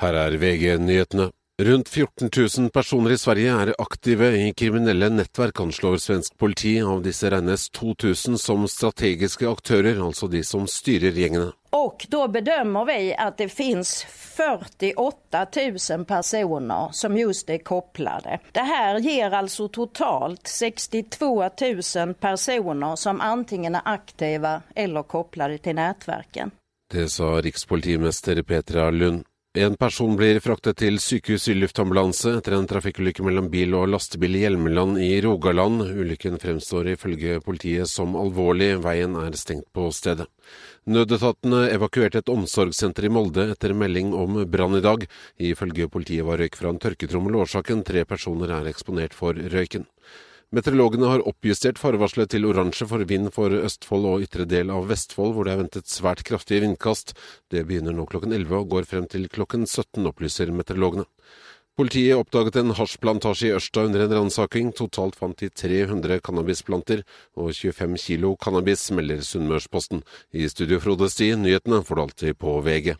Her er VG-nyhetene. Rundt 14 000 personer i Sverige er aktive i kriminelle nettverk, anslår svensk politi. Av disse regnes 2000 som strategiske aktører, altså de som styrer gjengene. Og da bedømmer vi at det finnes 48 000 personer som just er koblet. Dette gir altså totalt 62 000 personer som enten er aktive eller koblet til nettverken. Det sa rikspolitimester Petra Lund. En person blir fraktet til sykehus i luftambulanse etter en trafikkulykke mellom bil og lastebil i Hjelmeland i Rogaland. Ulykken fremstår ifølge politiet som alvorlig, veien er stengt på stedet. Nødetatene evakuerte et omsorgssenter i Molde etter melding om brann i dag. Ifølge politiet var røyk fra en tørketrommel årsaken. Tre personer er eksponert for røyken. Meteorologene har oppjustert farevarselet til oransje for vind for Østfold og ytre del av Vestfold, hvor det er ventet svært kraftige vindkast. Det begynner nå klokken 11 og går frem til klokken 17, opplyser meteorologene. Politiet oppdaget en hasjplantasje i Ørsta under en ransaking. Totalt fant de 300 cannabisplanter og 25 kilo cannabis, melder Sunnmørsposten. I studio Frode Sti, nyhetene får du alltid på VG.